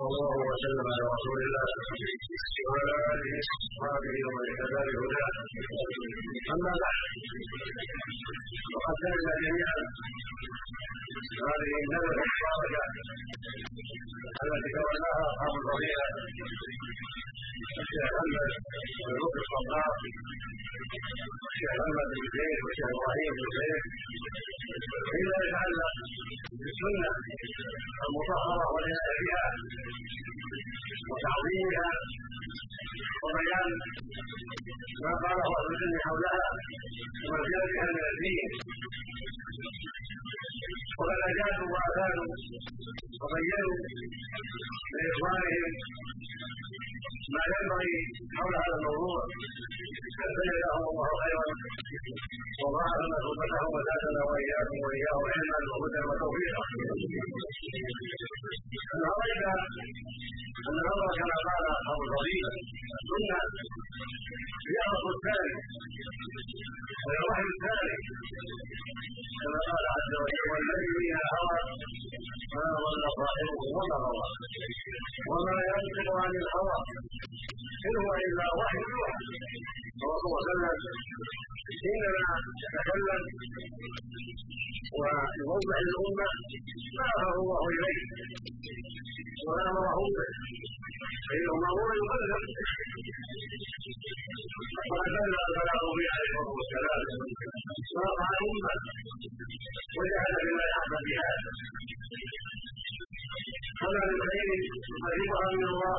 صلى الله وسلم على رسول الله وعلى آله واصحابه ومن اهتدى بهداه. أما بعد وقد سمعنا جميعا هذه الندوه المباركه التي تولاها أصحاب الفضيله الشيخ محمد بن الخطاب الشيخ محمد بن زيد والشيخ إبراهيم بن زيد. فيما يتعلق بالسنة المطهرة والعنايه بها وتعظيمها وبيان ما قاله أهل العلم حولها وما بها من الدين وقد اجازوا وافادوا وبينوا لاخوانهم ما ينبغي حول هذا الموضوع فجزاهم الله خيرا وضاعف مثوبتهم وزادنا واياكم واياهم علما وهدى وتوفيقا ان الامر كما قال اصحاب الفضيله السنة هي الاصل الثاني وهي الوحي الثاني كما قال عز وجل والذي فيها هوى ما ضل صاحبه وما غوى. وما ينطق عن الهوى إن هو إلا وحي يوحى. الرسول صلى الله عليه وسلم انما يتكلم ويوضح للامه ما امره الله إليه. وما امره به فانه مامور يبلغ وقد بلغ البلاغ به عليه الصلاه والسلام وقع الامه وجعل بما يحظى بهذا هذا من خير قريبها من الله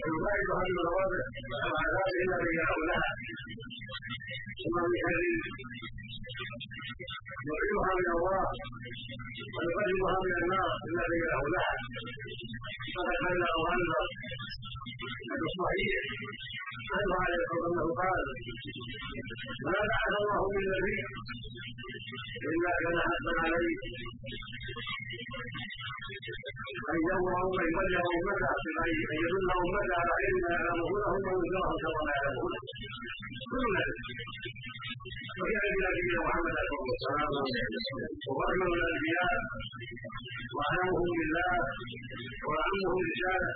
ويباعدها من الروابع والعذاب الا من يدعو لها ثم من خير يعيدها من الله ويقربها من النار الا من يدعو لها فقد بلغ وانذر الصحيح عنه عليه والسلام قال ما بعث الله من نبي الا كان حقا عليه ان يامر امه يبلغ امته ان يدل امته على علم ما يعلمونه وينذرهم كما لا يعلمون كل ذلك وكان بنبينا محمد عليه الصلاه والسلام وخاتم الانبياء واعلمهم بالله واعمهم رساله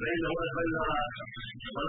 فانه قد بلغ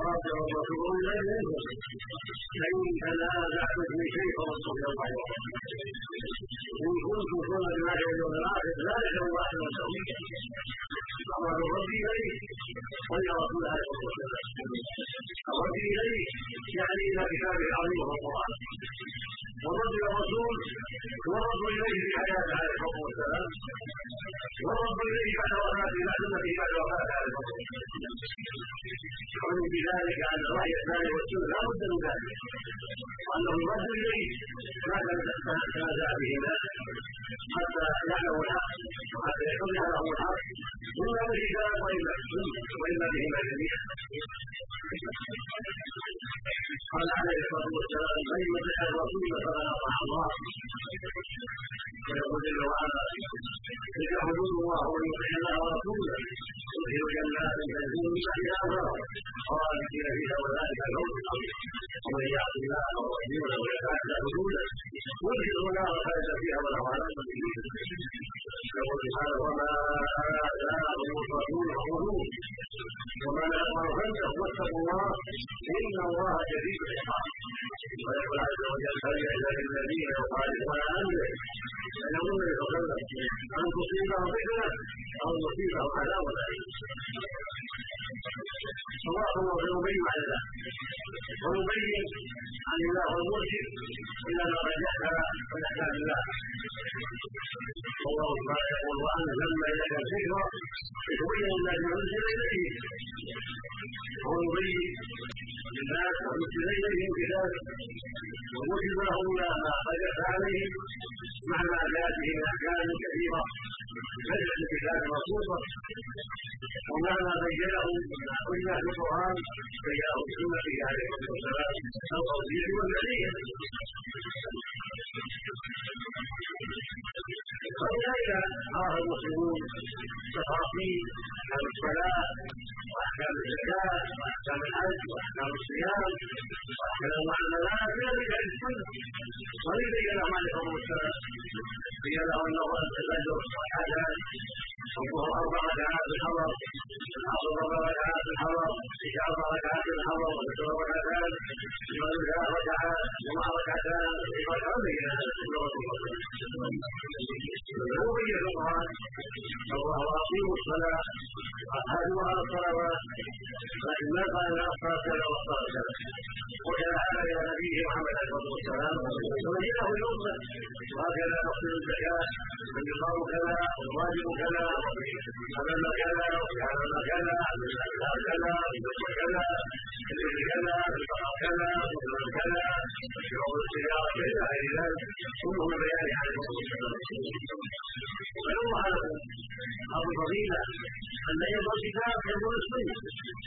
الله واطيعوا الرسول لا ينفع فان تنازعتم في شيء فردوه إلى الله ان كنتم تؤمنون بالله واليوم الآخر ذلك هو احسن التوحيد أمر الرب اليه ولرسول الله صلى الله عليه وسلم الرد اليه يعني إلى كتابه العظيم وهو القران إلى الرسول والرد إليه في حياته عليه الصلاه والسلام. والرد إليه بعد وفاته بعد امته بعد وفاته عليه الصلاه والسلام. بذلك ان الراي الثاني والسنة لا بد من ذلك. وأنه يرد إليه ما تنازع به الناس حتى يعلموا الحق ويقول عز وجل فليحذر الذين يخالفون عن امره ان يظن يتكلم ان تصيبهم فتنه أو يصيبهم عذاب اليم الله هو يبين على ذلك ويبين عن الله المرشد إلى ما قد يحكى من احكام الله والله تعالى يقول وانزلنا اليك الذكر لتبين الناس ما انزل اليه الناس ووجب لهم ما قدرت عليه مع من احكام كثيره في الكتاب مخصوصه ومع ما بينه قلنا في القران بينه في سنته عليه الصلاه والسلام القوليه والفعليه ولذلك عرف المسلمون تفاصيل احكام الصلاه واحكام الزكاه واحكام الحج واحكام الصيام واحكام المعاملات ذلك السنة ومن بين لهم عليه الصلاه والسلام بين لهم انه الفجر والحاجات الظهر أربع ركعات الحضر العصر أربع ركعات الحضر العشاء أربع ركعات الحضر والفجر ركعتان المغرب ثلاث ركعات ومع ركعتان ركعه بين هذا وبين القران الله اقيموا الصلاه وافعلوا على الصلوات لكن ما قال لا الصلاه كذا والصلاه كذا وكذا هذا إلى نبيه محمد عليه الصلاة والسلام وبينه الامه وهكذا تفصيل الزكاة. والنظام كذا والواجب كذا وعمل كذا وعمل كذا كذا كذا كذا كذا كذا شعور السياره إلى غير ذلك كله بيان عليه الصلاة والسلام. ويوم هذا أبو الفضيلة أن يضع الكتاب يضع السنة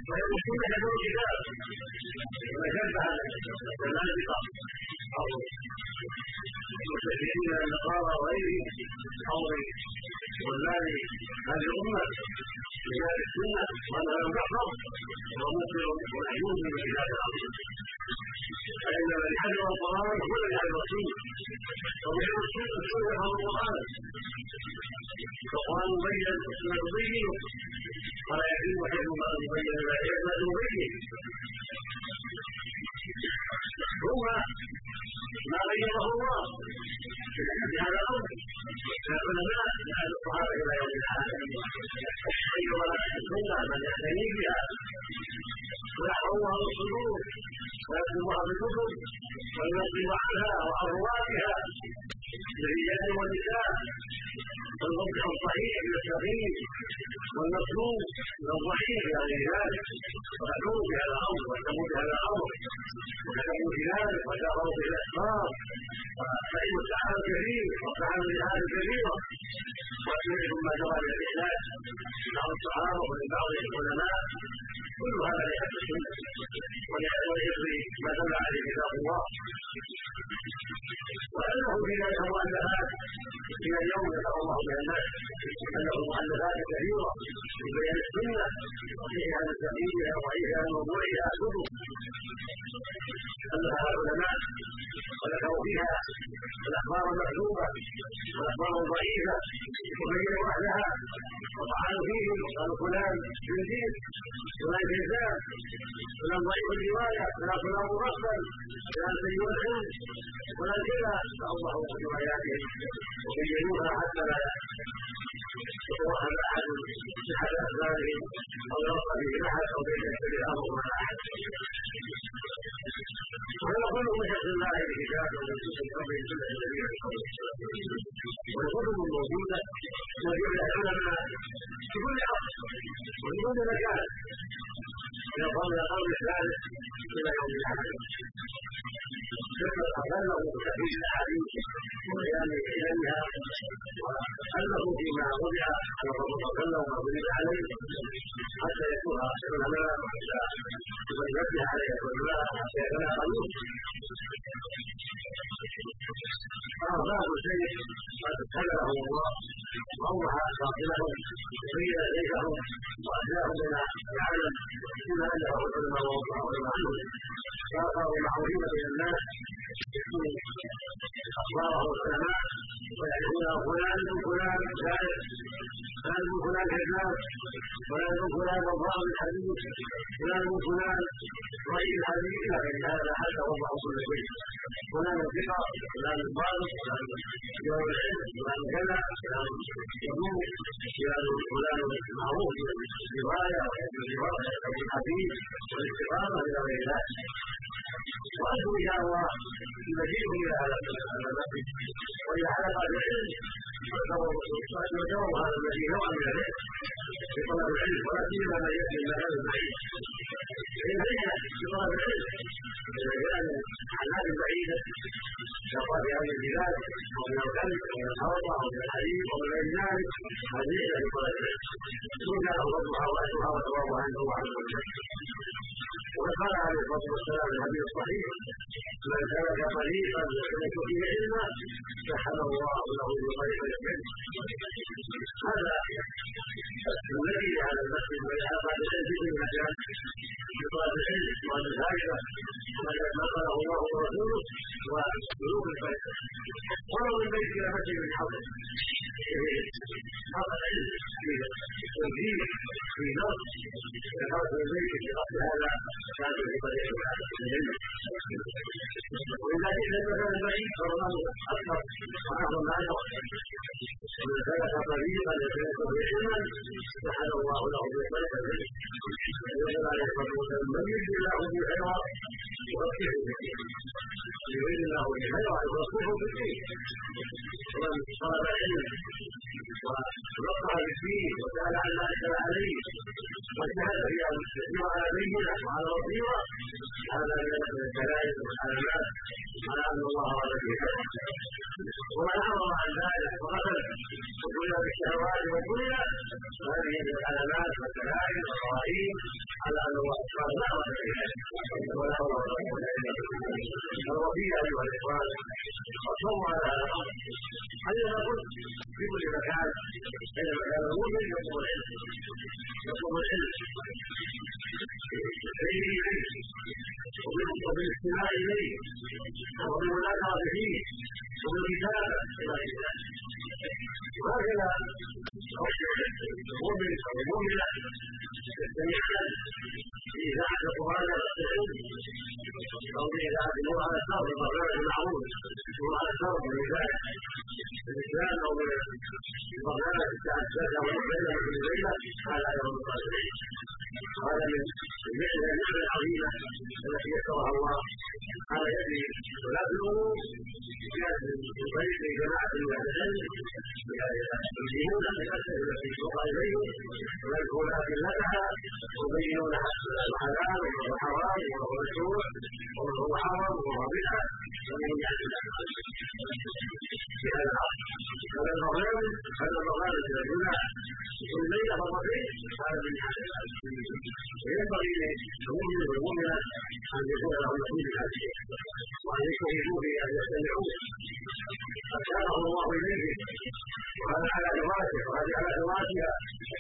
ويضع السنة يضع الكتاب وشبه الزنادقة أو المستشرقين من النصارى وغيرهم أو ظلال هذه الأمة من بينما السنة من يعتني بها ويحفظها بالصدور ويكتبها بالكتب وينقل عنها للرجال والنساء والمرجع الصحيح من السقيم والمطلوب إلى ذلك ويدعو بهذا الامر ويهتموا بهذا الامر في ذلك وجاهروا به الاسباب فإن السحاب كثير والسحاب الجهاد كثيرة وسمعتم ما جرى من بعض الصحابة ومن بعض العلماء كل هذا لحفظ السنة ولحفظ ما دل عليه كتاب الله وأنه في ذلك مؤلفات إلى اليوم ذكر الله بها الناس أنه مؤلفات كثيرة في بيان قالوا فلان جنديد فلان كذاب فلان ضعيف الروايه فلان فلان مرسل فلان سيء الحلم فلان كذا فالله في اياتهم وبينوها حتى لا يتوهم احد احد اسبابهم أو يرقى به احد أو يشتري الامر مع احد وهذا كله من حفظ الله لكتاب ومن سنه ربه سنه النبي عليه الصلاه والسلام والكتب الموجوده موجوده العلماء باطلهم وبين إليهم وأداه بين العالم بما أنه العلماء ووضعهم عنه فأخذوا معروفين بين الناس يكون أخباره العلماء ويعرفون فلان من فلان شاعر فلان من فلان كذاب فلان من فلان الحديث فلان من فلان ضعيف الحديث إلى غير هذا حتى وضعوا كل شيء فلان الثقه فلان الضابط فلان يوم العلم فلان كذا فلان يقوم فلان فلان معروف والروايه والحديث والاستقامه إلى غير ذلك إن شاء الله المزيد إلى هذا المسجد وإلى حلقة العلم وذكروا هذا الذي نوعا من العلم في طلب العلم ولا سيما من يأتي من هذا لماذا طلب العلم إذا كان أعمال بعيدة كالقاء أهل البلاد أو من الخلق أو من الحوضة أو من الحديث أو من غير ذلك قد يجعل لطلب العلم سنة له ربها وأجرها وثواب عنه وعن كل وقد قال عليه الصلاة والسلام في الحديث الصحيح من سلك طريقا يسلك فيه علما سهل الله له بطريق العلم هذا الذي على المسجد وعلى هذا الذي في المكان طلب علما ونقع بالدين وسال عن ما اشكل عليه واجتهد في ان يسير على بينه وعلى بصيره هذا من الدلائل والعلامات على ان الله اراد به خيرا وبالاستماع اليه وبالمناظره فيه وبالكتابه إلى غير ذلك وهكذا المؤمن أو المؤمنه ويذكرون ادلتها ويبينون الحلال والحرام والمشروع والمحرم والربيعه ومن يعلم هذا هذا البرنامج هذا البرنامج الذي كل ليله مرتين هذا من حال وينبغي للمؤمن والمؤمنه ان يكون لهم نصيب هذا الشيء وان يجتهدوا في ان يستمعوا ارشاده الله اليه وهذا على دراسه وهذه على دراسها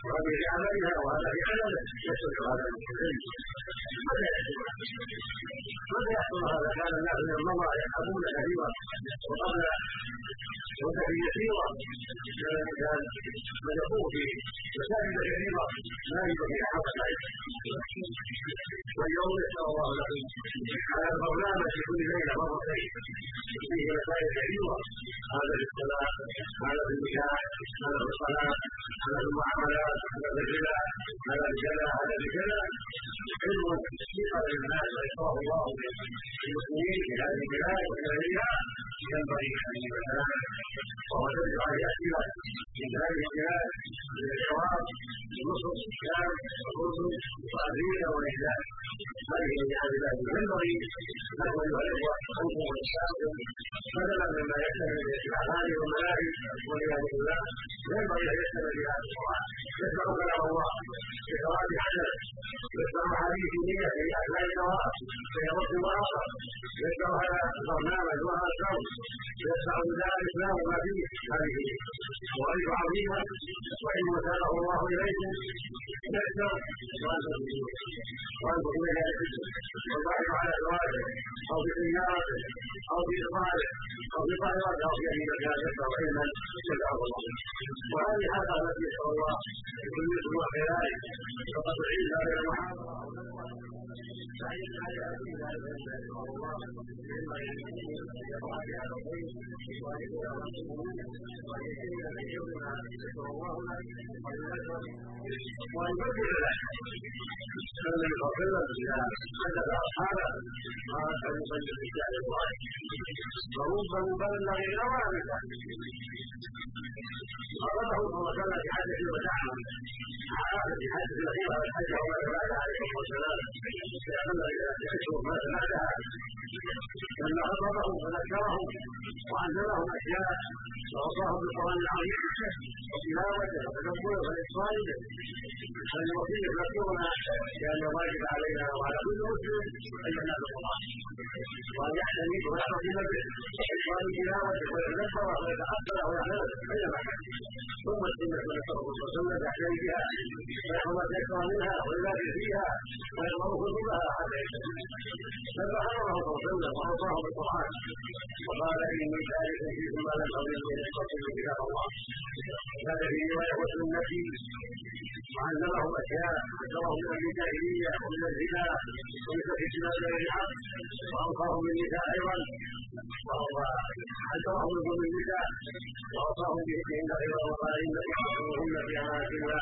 وهذه في عملها وهذا في عمله يسلك هذا العلم ماذا يحصل ماذا يحصل هذا كان الناس من المضى يفهمون كثيرا وقبل كان من يقوم في مساجد كثيرة لا يوجد فيها حق واليوم نسأل الله لكم على البرنامج في كل ليلة مرتين فيه مسائل كثيرة هذا في الصلاة هذا في النكاح في الصلاة هذا المعاملات هذا في الربا la بقراءه عدد يسمع حديث نيه في احلام الدواء فيرد واخر يسمع هذا البرنامج وهذا الكون يسمع بذلك الاسلام ما فيه هذه مواعيد عظيمه وان وساله الله اليكم يأثر وانظر اليها والبحث على ازواجه أو بسيارته أو باطفاله أو بطائرته أو في اي مكان يسر علما وهذه حاله التي يسر الله اسم وخيرات أن يقرأ بهذا الخير وأن يكون يذكر له أن أصحابه قال فليصلي في شأن الله ورب مبلغ إلى قرأه صلى الله وسلم في حدث وتعمل حدث الأخيرة والحج وما بعد عليه والسلام فأمر إلى أشهر ما بعدها لما خطبهم وذكرهم وعلمهم أشياء ووصاهم بالقرآن العظيم وتلاوته وتدبره والإصرار به هذه الوصيه مذكورنا لأن الواجب علينا وعلى كل مسلم ان ينال الله وان يعتني ويحفظ بنفسه وان تلاوته ويتدبر ويتاثر ويعمل اينما كان ثم السنة من صلى الله عليه وسلم يعتني بها ويحفظ ما تكره منها ويبادر فيها ويضمن خطوبها حتى صلى الله عليه وسلم. واوصاه بالقران وقال اني ذلك فيكم ما لم اضل من كتاب الله هذا في روايه وسنتي وعلمهم اشياء ذكرهم من الجاهليه ومن الزنا ومن الكتاب والرعاء واوصاهم بالنساء أيضا وهو حذرهم من النساء واوصاهم بهن خيرا وقال انك تحفظوهن في امانه الله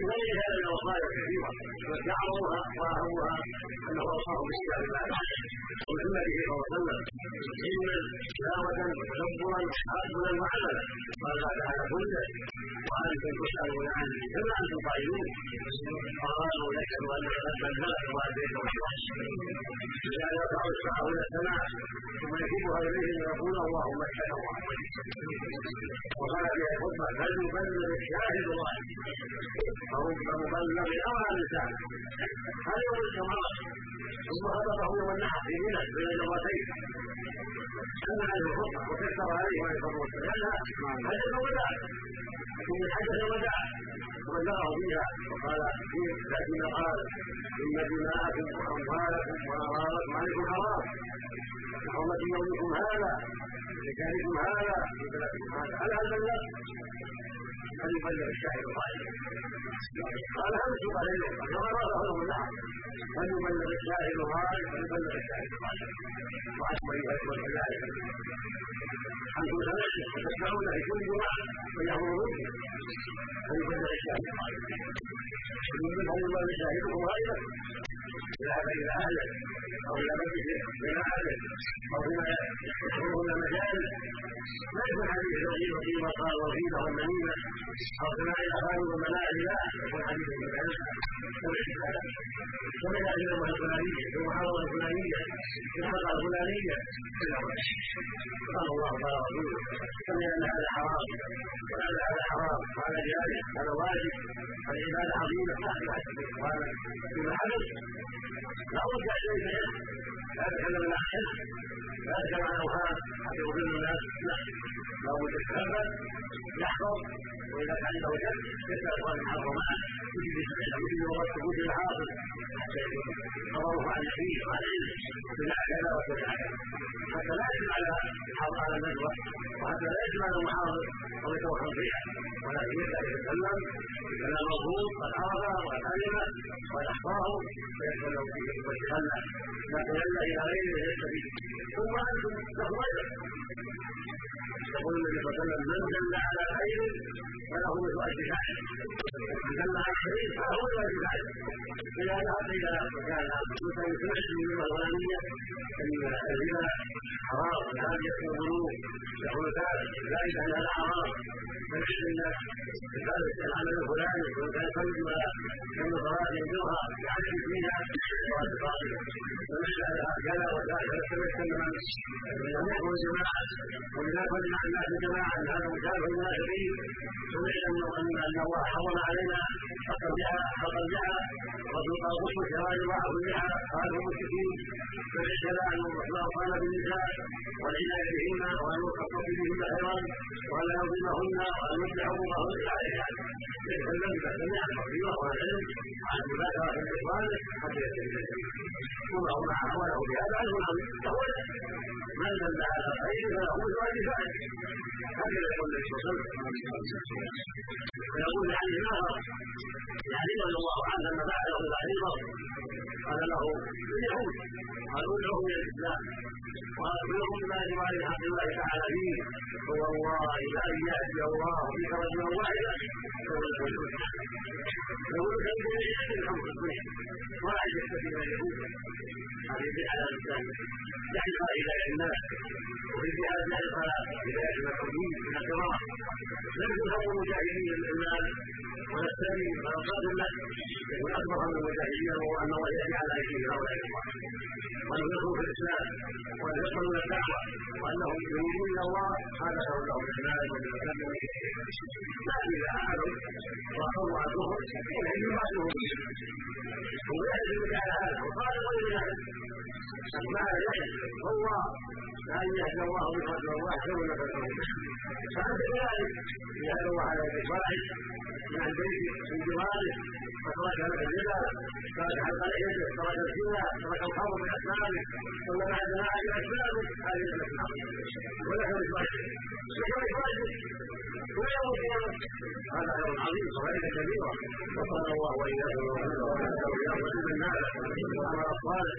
الله وغير هذا من الوصايا كثيره واعظمها واهمها انه اوصاهم بالكتاب الله وسنته صلى الله عليه وسلم علما تلاوه تدبرا تعبدا وعملا قال الله تعالى كله وأنتم تسالون عنه كما أنتم قائلون وقالوا نشهد انك قد بلغت والديك وحوش لهذا يرفع السماء إلى السماء ثم يجيبها إليه ويقول اللهم اشهد الله وقال في الخطبة. بل يبلغ الشاهد الغائب فرب مبلغ اوعى لسانه هذا يوم الكمال ثم هبطه يوم النحر في منى بين الجمرتين أما عليه الخطبة وكسر عليه عليه الصلاة والسلام هذا الوداع. من حدث الوداع. وبلغه فيها وقال لكن قال إن دماءكم وأموالكم وأعراضكم عليكم حرام. كحرمة يومكم هذا لكانكم هذا هذا. هل هل بلغت فليبلغ الشاهد الغائب قال هل سوق عليه فما راه له النعم فليبلغ الشاهد الغائب فليبلغ الشاهد الغائب وعشر ايها الاخوه كذلك انتم سمعتم وتسمعون في كل جمعه ويامرون فليبلغ الشاهد الغائب فليبلغ شاهدكم غائبا ذهب إلى اهله أو إلى بيته من اهله أو فيما يحضرون مجالس ليس الحديث. الذي فيما قال وفيما والنميمه أو سماع الاغاني والملاعب لا يكون حديث من ذلك كما ياتي الامه الفلانيه في المحاضره الفلانيه في الحلقة الفلانيه قال الله قال رسوله سمع ان هذا حرام وان هذا حرام وهذا جائز هذا واجب لا تحدث اخوانا فيما حدث لا رجع اليه لا يتكلم عن الحلم لا يتكلم عن اوهام حتى يضل الناس لا لا بد يتكلم يحفظ واذا كان شك يسال عن المحرمات وقت وجود الحافظ حتى خبره عن النبي وعن علمه بما كذا وكذا حتى لا يجب على على الندوه وحتى لا يجب على المحافظ أو يتوهم فيها ولكن يسال يتكلم كلام مفهوم قد عرفه وقد علمه وقد احصاه فيتكلم فيه ويتخلى ما تولى إلى غيره يستفيد ثم أنتم اجر يقول النبي صلى الله عليه وسلم من دل على خير فله مثل اجر فاعل من دل على خير مثل اجر فاعل اذا ذهبت إلى مكان مثلا سمعت من الفلانيه ان الربا حرام والان يكون يقول لا اله الا هذا حرام فنحن ذلك العمل الفلاني وكان يصلي ولا كان صلاه ينكرها يعجز فيها ونحن كذا وكذا فنتكلم عن الجماعه والجماعه ولذلك قلنا عن الناس هذا مخالف للمنافقين سمعنا ان ان الله حرم علينا حق الجهه حق الجهه الرسول قال غسل شرائع الله كلها قال المشركين فاعتدى أن الله قال بالنساء والعنايه بهن وأن يخصص بهن خيرا وأن لا يظلمهن وأن يصلح امورهن غير ذلك. فلم تستمع الفضيله والعلم عن في الاخوان حتى وما هو معه وله بهذا عنه فهو من دل على خير فله مثل اجر هكذا يقول النبي صلى الله عليه وسلم ويقول عليه الآخر يعني رضي الله عنه لما بعث له بعيرا قال له اليهود قالوا ادعوهم إلى الإسلام. قال كلهم بما يجب عليه حق الله تعالى فيه هو الله. لأن يهدي الله بك رجلا واحدا يقول كيف يجب الحمد لله ولا يكتفي ما يقول. بدعه على الناس هذا يحرص اذا ياتنا التوحيد من الكرامه لم تفهم المجاهدين المال ولا السبيل ولا القدر له اكبر من المجاهدين وهو ان الله ياتي على ايديهم هؤلاء الاخوان وان في الاسلام وان من الدعوه وانهم يريدون إلى الله هذا هو لهم الاسلام والمسلم لا اذا اعلوا وقروا عن الكفر فانهم يبعثهم ويعرف على هذا وقال غير ذلك أما ذلك والله أن يهدى الله بفضل الله خير لك فأنت كذلك يهدى الله على واحد من البيت من جواره فترك لك الربا ترك حلق يده ترك الزنا ترك الخمر من أسبابه ثم بعد ما من أسبابه هذه الأسباب ولك إخراجه لك إخراجه ولا يموت هذا خير عظيم وفائدة كبيرة. وصلى الله وإياكم وسلم الناس وأمر الصالح